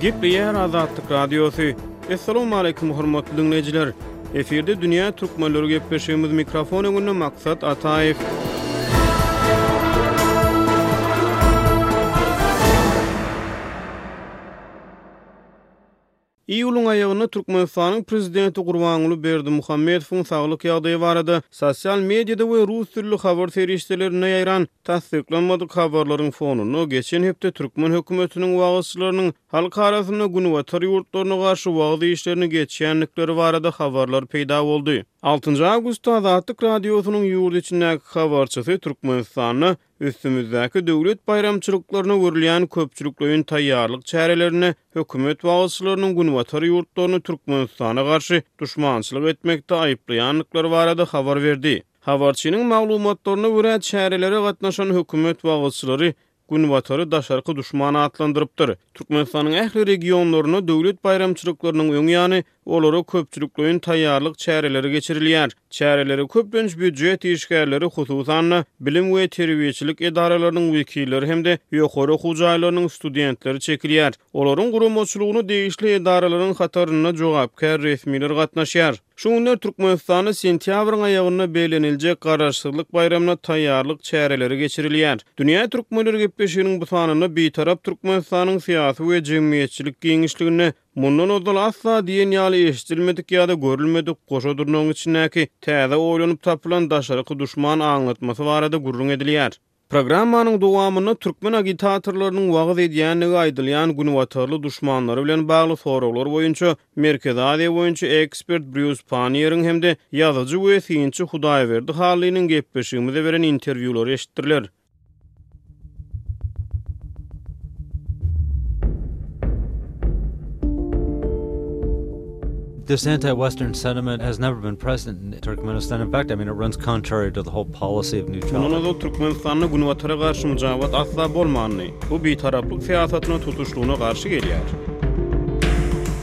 Gepleýär Azatlyk Radiosy. Assalamualaikum hormatly dinleýjiler. Efirde dünýä türkmenleri gepleşigimiz mikrofon öňünde Maksat Ataýew. Iýulyň aýagynda Türkmenistanyň Prezidenti Gurbanguly Berdimuhamedowyň saglyk ýagdaýy barada sosial mediada we rus dilli habar serişdelerinde ýaýran tassyklanmadyk habarlaryň fonunda geçen hepde türkmen hökümetiniň wagyzçylarynyň halk arasynda günbatar ýurtlaryna garşy wagyz işlerini geçýändikleri barada habarlar peýda boldy. Altynjy awgustda Azatlyk Radiosynyň ýurt içindäki habarçysy Türkmenistanda Üstümizdäki döwlet baýramçylyklaryna görülýän köpçülikleýin taýýarlyk çärelerinde hökümet wagyzçylarynyň günbatar ýurtlaryny Türkmenistana garşy duşmançylyk etmekde aýyplaýandyklary barada habar berdi. Habarçynyň maglumatlaryna görä, çärelere gatnaşan hökümet wagyzçylary Günbatary daşarky duşman atlandyrypdyr. Türkmenistanyň ähli regionlarynda döwlet baýramçylyklarynyň öň ýany olara köpçülikleýin taýýarlyk çäreleri geçirilýär. Çäreleri köplenç býujet işgärleri, hususan-da, bilim we terbiýeçilik edaralarynyň wekilleri hem-de ýokary okuw jaýlarynyň studentleri çekilýär. Olaryň guramaçylygyna degişli edaralaryň hatarynda jogapkär resmiler gatnaşýar. Şu günler Türkmenistanda sentýabryň aýagynda belleniljek Garaşsyzlyk baýramyna taýýarlyk çäreleri geçirilýär. Dünýä türkmenleri gepleşiginiň bu sanynda Bitarap Türkmenistanyň syýasy we jemgyýetçilik giňişliginde Mundan ozal asla diýen ýaly eşidilmedik ýa-da görülmedik goşa durnagyň içindäki täze oýlanyp tapylan daşarky duşman aňlatmasy barada gürrüň edilýär. Programmanyň dowamynda türkmen agitatorlarynyň wagyz edýändigi aýdylýan günbatarly duşmanlary bilen bagly soraglar boýunça Merkezi Aziýa boýunça ekspert Brýus Panniýeriň hem-de ýazyjy we synçy Hudaýberdi Hallynyň gepleşigimize beren interwýulary eşitdiriler. This anti-Western sentiment has never been present in Turkmenistan. In fact, I mean, it runs contrary to the whole policy of neutrality. Mundan ozal Türkmenistanda Günbatara garşy myjabat asla bolmandy. Bu bitaraplyk syýasatyna tutuşlygyna garşy gelýär.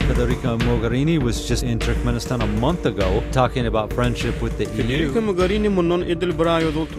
Federica Mogherini was just in Turkmenistan a month ago talking about friendship with the EU. Federica Mogherini mundan edil bir aý ozal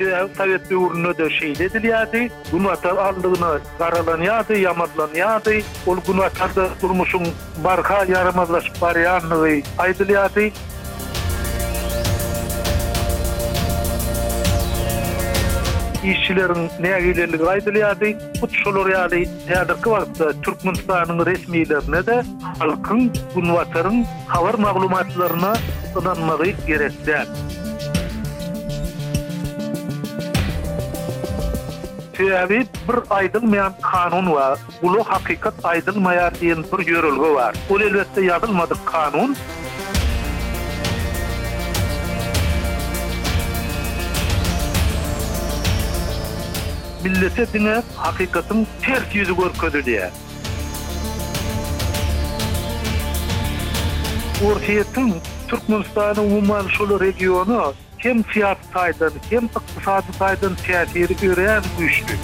Sebäbi sowet döwründe-de şeýle edilýärdi, Günbatar aldygyna garalanýardy, ýamanlanýardy, ol Günbatarda durmuşyň barha ýaramazlaşyp barýandygy aýdylýardy. Işçileriň nägileligi aýdylýardy. Hut şolar ýaly häzirki wagtda Türkmenistanyň resmilerine-de halkyň Günbataryň. Habar maglumatlaryna ynanmagy gerek däl. Sebäbi bir aýdylmaýan kanun we uly hakykat aýdylmaýar diýen bir ýörelge bar. Ol elbetde ýazylmadyk kanun. Millete diňe hakykatyň ters ýüzi görkezilýär. Orsýetiň Türkmenistana umuman şol regiona hem syýasy taýdan, hem ykdysady taýdan täsiri örän güýçli.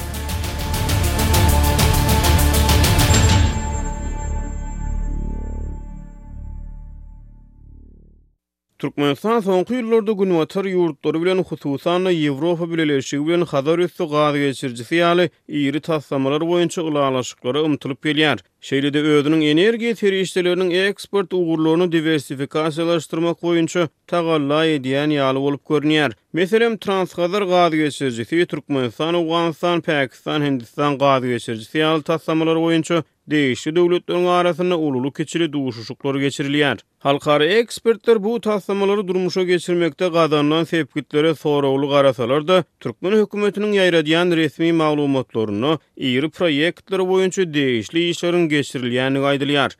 Türkmenistan soňky ýyllarda Günbatar ýurtlary bilen, hususan-da, Ýewropa Bileleşigi bilen Hazarüsti gaz geçirijisi ýaly iri taslamalar boýunça ylalaşyklara ymtylyp gelýär. Şeýle-de özüniň energiýa serişdeleriniň eksport ugurlaryny diwersifikasiýalaşdyrmak boýunça tagalla edýän ýaly bolup görünýär. Meselem, Transhazar gaz geçirijisi, Türkmenistan-Owganystan, Pakistan-Hindistan gaz geçirijisi ýaly taslamalar boýunça Degişli döwletleriň arasynda ululy-kiçili duşuşyklar geçirilýär. Halkara ekspertler bu taslamalary durmuşa geçirmekde gazanylan sepgitlere soragly garasalar-da, türkmen hökümetiniň ýaýradýan resmi maglumatlarynda iri proýektler boýunça degişli işleriň geçirilýändigi aýdylýar.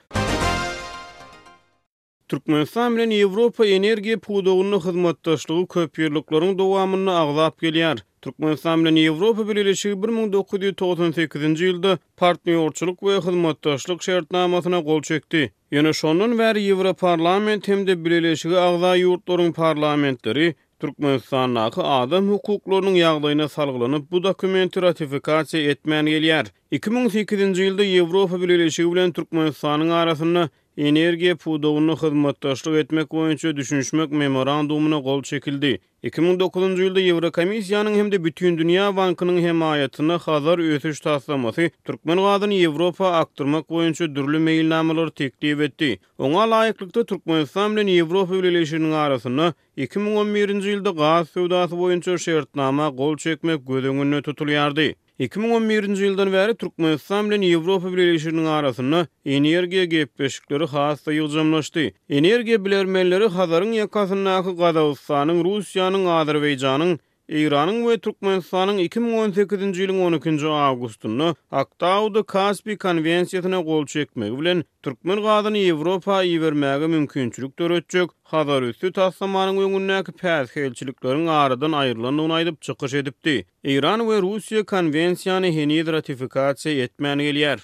Türkmenistan bilen Ýewropa energiýa pudagynda hyzmatdaşlygy köpýyllyklaryň dowamynda agzap gelýär. Türkmenistan bilen Ýewropa Bileleşigi bir müň dokuz ýüz togsan sekizinji ýylda Partnýorçylyk we hyzmatdaşlyk şertnamasyna gol çekdi. Ýöne şondan bäri Ýewroparlament hem-de Bileleşige agza ýurtlaryň parlamentleri Türkmenistandaky adam hukuklarynyň ýagdaýyna salgylanyp bu dokumenti ratifikasiýa etmän gelýär. Iki müň sekizinji ýylda Ýewropa Bileleşigi bilen Türkmenistanyň arasynda energiýa pudagynda hyzmatdaşlyk etmek boýunça Düşünişmek Memorandumyna gol çekildi. Iki müň dokuzynjy ýylda Ýewrokomissiýanyň hem-de Bütindünýä bankynyň hemaýatynda Hazar ösüş taslamasy türkmen gazyny Ýewropa akdyrmak boýunça dürli meýilnamalary teklip etdi. Oňa laýyklykda, Türkmenistan bilen Ýewropa Bileleşiginiň arasynda iki müň on birinji ýylda gaz söwdasy boýunça şertnama gol çekmek göz öňünde tutulýardy. Iki müň on birinji ýyldan bäri Türkmenistan bilen Ýewropa Birleşiginiň arasynda energiýa gepleşikleri has-da ýygjamlaşdy. Energiýa bilermenleri Hazaryň ýakasyndaky Gazagystanyň, Russiýanyň, Azerbaýjanyň, Eýranyň we Türkmenistanyň iki müň on sekizinji ýylyň on ikinji awgustynda Aktauda Kaspi konwensiýasyna gol çekmegi bilen türkmen gazyny Ýewropa ibermäge mümkinçilik döretjek Hazarüsti taslamanyň öňündäki päsgelçilikleriň aradan aýrylandygyny aýdyp çykyş edipdi. Eýran we Russiýa konwensiýany heniz ratifikasiýa etmän gelýär.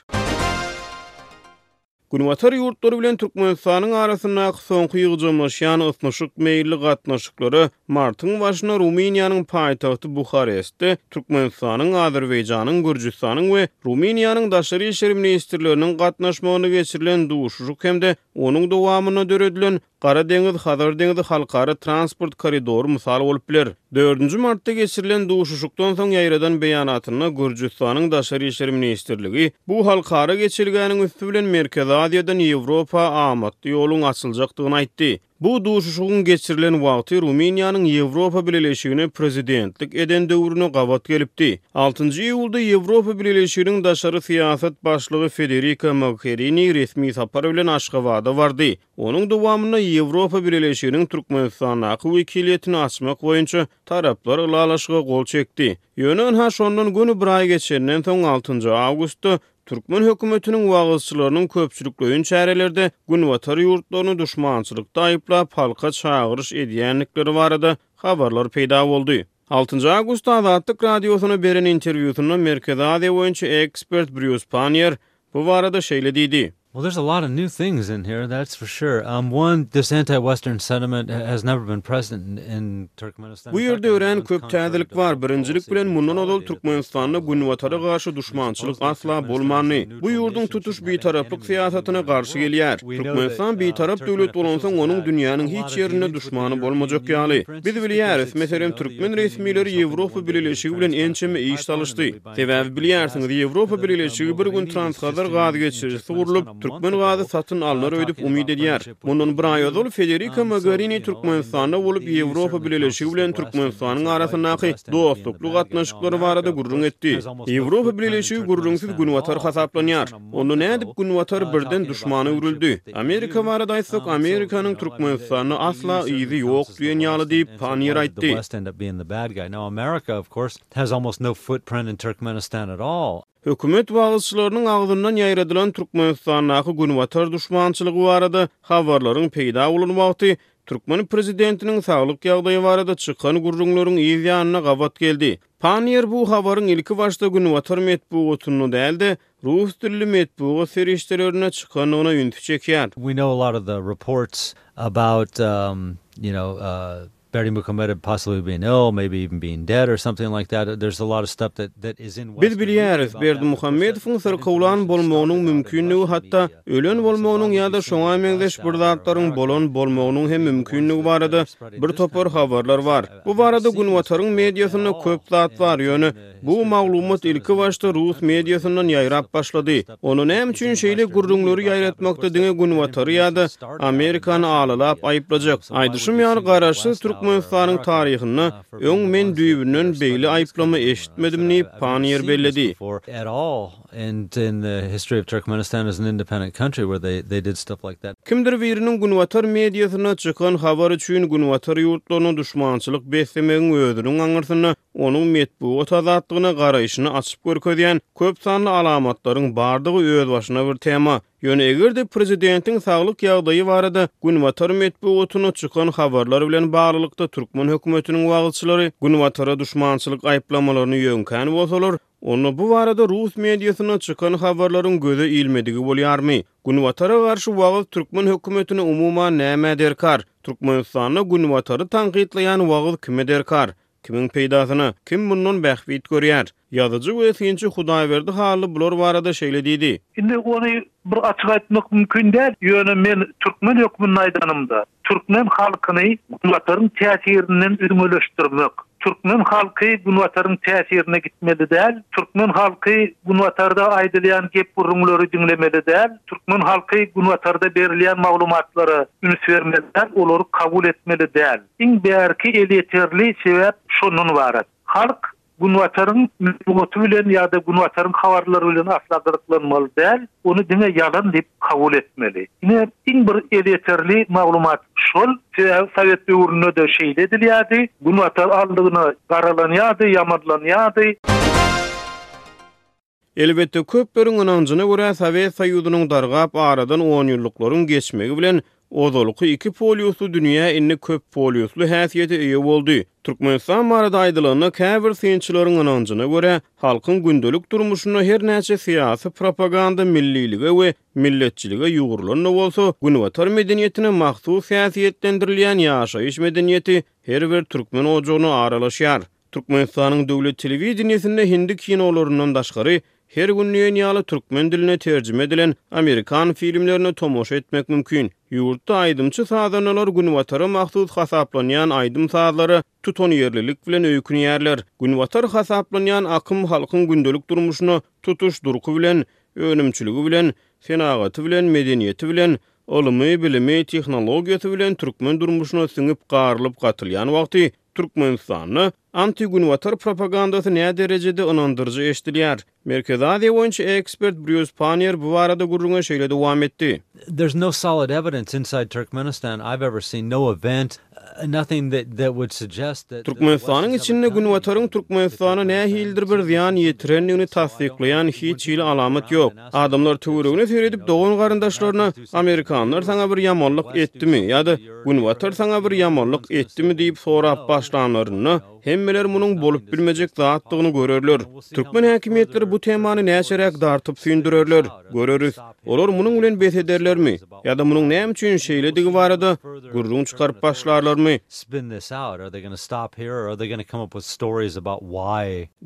Günbatar ýurtlary bilen Türkmenistanyň arasyndaky soňky ýygjamlaşýan ysnyşyk meýilli gatnaşyklara martyň başynda Rumyniýanyň paýtagty Buharestde Türkmenistanyň, Azerbaýjanyň, Gürjüstanyň we Rumyniýanyň daşary işler ministrleriniň gatnaşmagynda geçirilen duşuşyk hem-de onuň dowamynda döredilen Gara deňiz-Hazar deňizi halkara transport koridory mysal bolup biler. Dördünji martda geçirilen duşuşykdan soň ýaýradan beýanatynda Gürjüstanyň Daşary işler ministrligi bu halkara geçelgäniň üsti bilen Merkezi Aziýadan Ýewropa amatly ýoluň açyljakdygyny aýtdy. Bu duşuşygyň geçirilen wagty Rumyniýanyň Ýewropa Bileleşigine prezidentlik eden döwrüne gabat gelipdi. Altynjy iýulda Ýewropa Bileleşiginiň daşary syýasat başlygy Federika Mogherini resmi sapar bilen Aşgabada bardy. Onuň dowamynda Ýewropa Bileleşiginiň Türkmenistandaky wekiliýetini açmak boýunça taraplar ylalaşyga gol çekdi. Ýöne ynha şondan göni bir aý geçenden soň, altynjy awgustda türkmen hökümetiniň wagyzçylarynyň köpçülikleýin çärelerde Günbatar ýurtlaryny duşmançylykda aýyplap halka çagyryş edýändikleri barada habarlar peýda boldy. Altynjy awgustda Azatlyk Radiosyna beren interwýusynda Merkezi Aziýa boýunça ekspert Brýus Panniýer Bu barada şeýle diýdi. Well there's a lot of new things in here that's for sure um one this anti western sentiment has never been present in in Turkmenistan. Bu ýerde örän köp täzelik bar, birinjilik bilen mundan ozal Türkmenistanda günbatara garşy duşmançylyk asla bolmandy. Bu ýurduň tutuş bitaraplyk syýasatyna garşy gelýär. Türkmenistan bitarap döwlet bolansoň onuň dünýäniň hiç ýerinde duşmany bolmajak ýaly. Biz bilýäris, meselem türkmen resmileri Ýewropa bileleşigi bilen ençeme iş salyşdy. Sebäbi bilýärsiňiz, Ýewropa Bileleşigi bir gün Transhazar gaz geçirijisi gurlup, türkmen gazy satyn alnar öýdüp umyt edýär. Mundan bir aý ozal Federika Mogerini Türkmenistanda bolup, Ýewropa Bileleşigi bilen Türkmenistanyň arasyndaky dostlukly gatnaşyklary barada gürrüň etdi. Ýewropa Bileleşigi gürrüňsiz Günbatar hasaplanýar. Onda nädip Günbatar birden duşmana öwrüldi? Amerika barada aýtsak, Amerikanyň Türkmenistanda asla yzy ýok diýen ýaly diýip, Panniýer aýtdy. has almost no footprint in Turkmenistan at all. Hökümet wagyzçylarynyň agzyndan ýaýradylan Türkmenistandaky günbatar duşmançylygy barada habarlaryň peýda bolan wagty türkmen prezidentiniň saglyk ýagdaýy barada çykan gürrüňleriň yz ýanyna gabat geldi. Panniýer bu habaryň ilkibaşda günbatar metbugatynda däl-de, rus dilli metbugat serişdelerinde çykandygyna ünsi çekýär. We know a lot of the reports about, you know, Berdymuhamedow possibly we no maybe even being dead or something like that there's a lot of stuff that that is in Biz bilýäris, Berdimuhamedowyň syrkawlan bolmagynyň mümkindigi hatda ölen bolmagynyň ýa-da şoňa meňzeş bir zatlaryň bolan bolmagynyň hem mümkindigi barada bir topar habarlar bar. Bu barada Günbataryň mediasynda köp zat bar, ýöne Bu maglumat ilki başda rus mediasyndan ýaýrap başlady. Ony näme üçin şeýle gürrüňleri ýaýratmakda diňe Günbatary ýa-da Amerikany alalap aýyplajak? Aýdyşym ýaly, garaşsyz Türkmenistanyň taryhynda öň men düýbünden beýle aýyplama eşitmedim diýip, Panniýer belledi. Kimdir biriniň Günbatar mediasynda çykan habar üçin Günbatar ýurtlaryna duşmançylyk beslemegiň özüniň aňyrsynda onuň metbugat azatlygyna garaýşyny açyp görkezýän köp sanly alamatlaryň bardygy özbaşyna bir tema. Ýöne eger-de prezidentiň saglyk ýagdaýy barada günbatar metbugatynda çykan habarlar bilen baglylykda türkmen hökümetiniň wagyzçylary günbatara duşmançylyk aýyplamalaryny ýöňkän bolsalar, onda bu barada rus mediasynda çykan habarlaryň göze ilmedigi bolýarmy? Günbatara garşy wagyz türkmen hökümetine umuman nämä derkar? Türkmenistanda günbatary tankytlaýan wagyz kime derkar? Kimiň peýdasyna? Kim mundan bähbit görýär? Ýazyjy we synçy Hudaýberdi Hally bular barada şeýle diýdi. Indi ony bir açyk aýtmak mümkin däl, ýöne men türkmen hökmünde aýdanymda, türkmen halkyny Günbataryň täsirinden üzňeleşdirmek, türkmen halky Günbataryň täsirine gitmeli däl, türkmen halky Günbatarda aýdylýan gep-gürrüňleri diňlemeli däl, türkmen halky Günbatarda berilýän maglumatlara üns bermeli däl, olary kabul etmeli däl. Iň bärki elýeterli sebäp şondan ybarat. Halk Günbataryň metbugaty bilen ýa-da Günbataryň habarlary bilen asla gyzyklanmaly däl, ony diňe ýalan diýip kabul etmeli. Ine, iň bir elýeterli maglumat şol. Sebäbi sowet döwründe-de şeýle edilýärdi. Günbatar aldygyna garalanýardy, ýamanlanýardy. Elbetde, köpleriň ynanjyna görä, Sowet Soýuzynyň dargap aradan onýyllyklaryň geçmegi bilen, ozalky iki polýusly dünýä indi köp polýusly häsiýete eýe boldy. Türkmenistan barada aýdylanda, käbir synçylaryň ynanjyna görä, halkyň gündelik durmuşynda hernäçe syýasy propaganda millilige we milletçilige ýugrulan-da bolsa, Günbatar medeniýetine mahsus häsiýetlendirilýän ýaşaýyş medeniýeti her bir türkmen ojagyna aralaşýar. Türkmenistanyň döwlet telewideniýesinde hindi kinolaryndan daşgary, her gün diýen ýaly türkmen diline terjime edilen amerikan filmlerine tomaşa etmek mümkin. Ýurtda aýdymçy-sazandalar Günbatara mahsus hasaplanýan aýdym-sazlara tutanýerlilik bilen öýkünýärler. Günbatar hasaplanýan akym halkyň gündelik durmuşyna tutuş durky bilen, önümçiligi bilen, senagaty bilen, medeniýeti bilen, ylymy, bilimi, tehnologiýasy bilen türkmen durmuşyna siňip, garylyp-gatylýan wagty, Türkmenistanda anti-Günbatar propagandasy näderejede ynandyryjy eşidilýär? Merkezi Aziýa boýunça ekspert Brýus Panniýer bu barada gürrüňe şeýle dowam etdi. There's no solid evidence inside Turkmenistan I've ever seen, no event, nothing that would suggest that the West has ever done anything to Turkmenistana nähilidir bir zyýan ýetirendigini tassyklaýan hiç hili alamat ýok. Adamlar töweregine seredip, dogan-garyndaşlaryna, Amerikanlar saňa bir ýamanlyk etdimi? ýa-da Günbatar saňa bir ýamanlyk etdimi? diýip sorap başlanlarynda, hemmeler munuň bolup bilmejek zatdygyny görerler. Türkmen häkimiýetleri bu temany näçeräk dartyp süýndürerler, göreris. Olar munuň bilen bes ederlermi? Ýa-da munuň näme üçin şeýledigi barada gürrüň çykaryp başlarlarmy?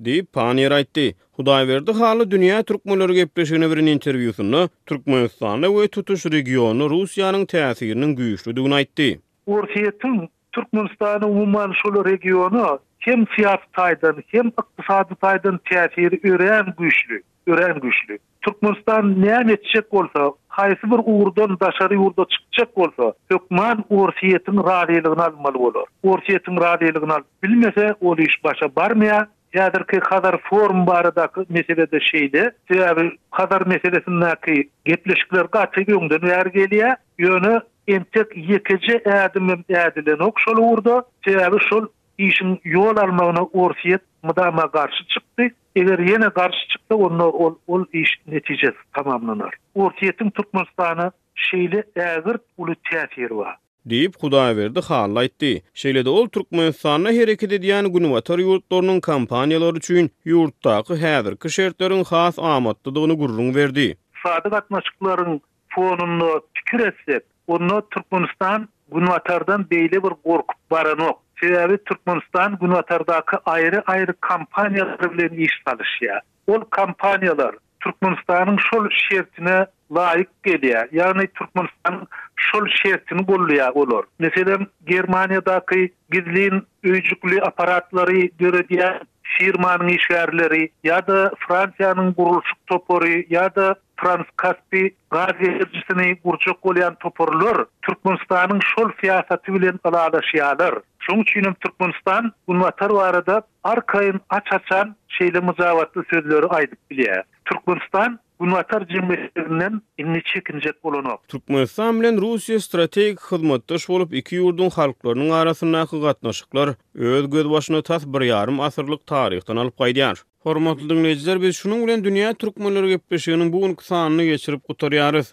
Diýip, Panniýer aýtdy. Hudaýberdi Hally Dünýä türkmenleri gepleşigine beren interwýusynda Türkmenistanda we tutuş regionda Russiýanyň täsiriniň güýçlüdigini aýtdy. Orsýetiň Türkmenistana, umuman, şol regiona hem syýasy taýdan, hem ykdysady taýdan täsiri örän güýçli, örän güýçli. Türkmenistan näme etjek bolsa, haýsy bir ugurdan daşary ýurda çykjak bolsa, hökman Orsýetiň razylygyny almaly bolar. Orsýetiň razylygyny alyp bilmese, ol iş başa barmaýar. Häzirki Hazar forum baradaky mesele-de şeýle. Sebäbi Hazar meselesindäki gepleşikler gaty öňden bäri gelýär. Ýöne entek ýekeje ädimem ädilenok şol ugurda. Sebäbi şol işiň ýol almagyna Orsýet mydama garşy çykdy. Eger ýene garşy çyksa, onda ol ol iş netijesiz tamamlanar. Orsýetiň Türkmenistana şeýle ägirt uly täsiri bar. Diýip, Hudaýberdi Hally aýtdy. Şeýle-de ol Türkmenistanda hereket edýän günbatar ýurtlarynyň kompaniýalary üçin ýurtdaky häzirki şertleriň has amatlydygyny gürrüň berdi. Ykdysady gatnaşyklaryň fonunda pikir etsek, onda Türkmenistan Günbatardan beýle bir gorkup baranok. Sebäbi Türkmenistan Günbatardaky aýry-aýry kompaniýalar bilen iş salyşýar. Ol kompaniýalar Türkmenistanyň şol şertine laýyk gelýär, ýagny Türkmenistanyň şol şertini goldaýar olar. Meselem, Germaniýadaky gizlin öýjükli apparatlary döredýän firmanyň işgärleri ýa-da Fransiýanyň gurluşyk topary ýa-da Transkaspi gaz geçirijisini gurjak bolýan toparlar Türkmenistanyň şol syýasaty bilen ylalaşýarlar. Şonuň üçin hem Türkmenistan Günbatar barada Arkaýyn, aç-açan şeýle myjabatly sözleri aýdyp bilýär. Türkmenistan Günbatar jemgyýetçiliginden indi çekinjek bolanok. Türkmenistan bilen Russiýa strategik hyzmatdaş bolup, iki ýurduň halklarynyň arasyndaky gatnaşyklar öz gözbaşyny tas bir ýarym asyrlyk taryhdan alyp gaýdýar. Hormatly diňleýjiler, biz şunuň bilen Dünýä Türkmenleri gepleşiginiň bu günki sanyny geçirip gutarýarys.